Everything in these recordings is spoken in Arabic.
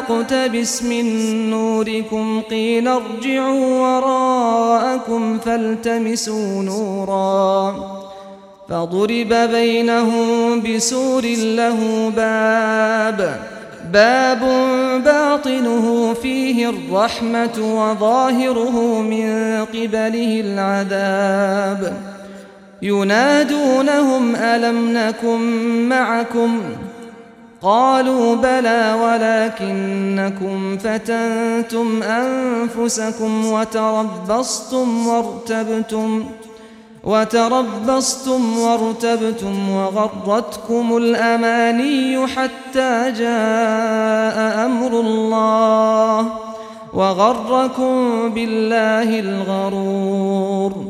نقتبس من نوركم قيل ارجعوا وراءكم فالتمسوا نورا فضرب بينهم بسور له باب باب باطنه فيه الرحمة وظاهره من قبله العذاب ينادونهم ألم نكن معكم ؟ قالوا بلى ولكنكم فتنتم أنفسكم وتربصتم وارتبتم وتربصتم وارتبتم وغرتكم الأماني حتى جاء أمر الله وغركم بالله الغرور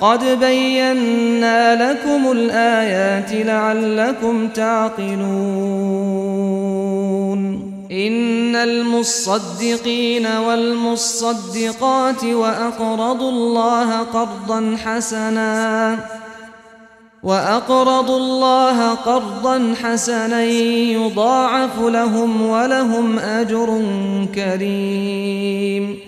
قد بينا لكم الآيات لعلكم تعقلون. إن المصدقين والمصدقات وأقرضوا الله قرضا حسناً وأقرضوا الله قرضا حسنا يضاعف لهم ولهم أجر كريم.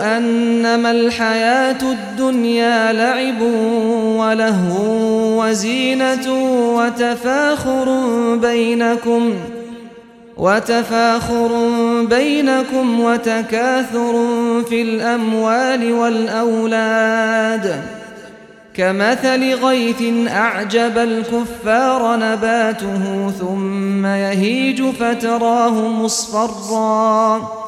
أنما الحياة الدنيا لعب ولهو وزينة وتفاخر بينكم ۖ وتفاخر بينكم وتكاثر في الأموال والأولاد. كمثل غيث أعجب الكفار نباته ثم يهيج فتراه مصفرا.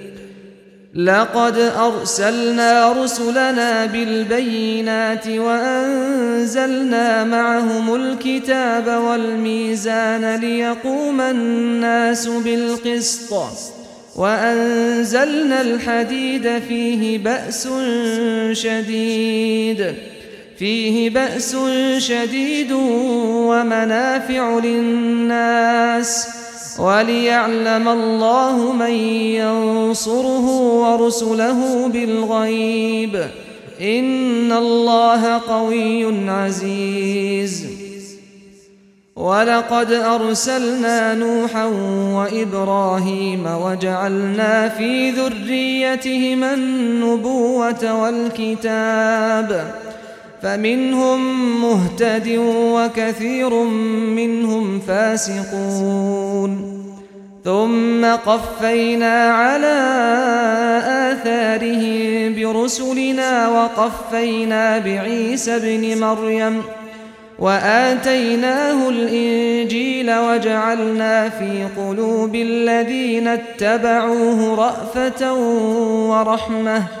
لقد أرسلنا رسلنا بالبينات وأنزلنا معهم الكتاب والميزان ليقوم الناس بالقسط وأنزلنا الحديد فيه بأس شديد فيه بأس شديد ومنافع للناس وليعلم الله من ينصره ورسله بالغيب. إن الله قوي عزيز. ولقد أرسلنا نوحا وإبراهيم وجعلنا في ذريتهما النبوة والكتاب. فمنهم مهتد وكثير منهم فاسقون. ثم قفينا على آثارهم برسلنا وقفينا بعيسى ابن مريم وآتيناه الإنجيل وجعلنا في قلوب الذين اتبعوه رأفة ورحمة.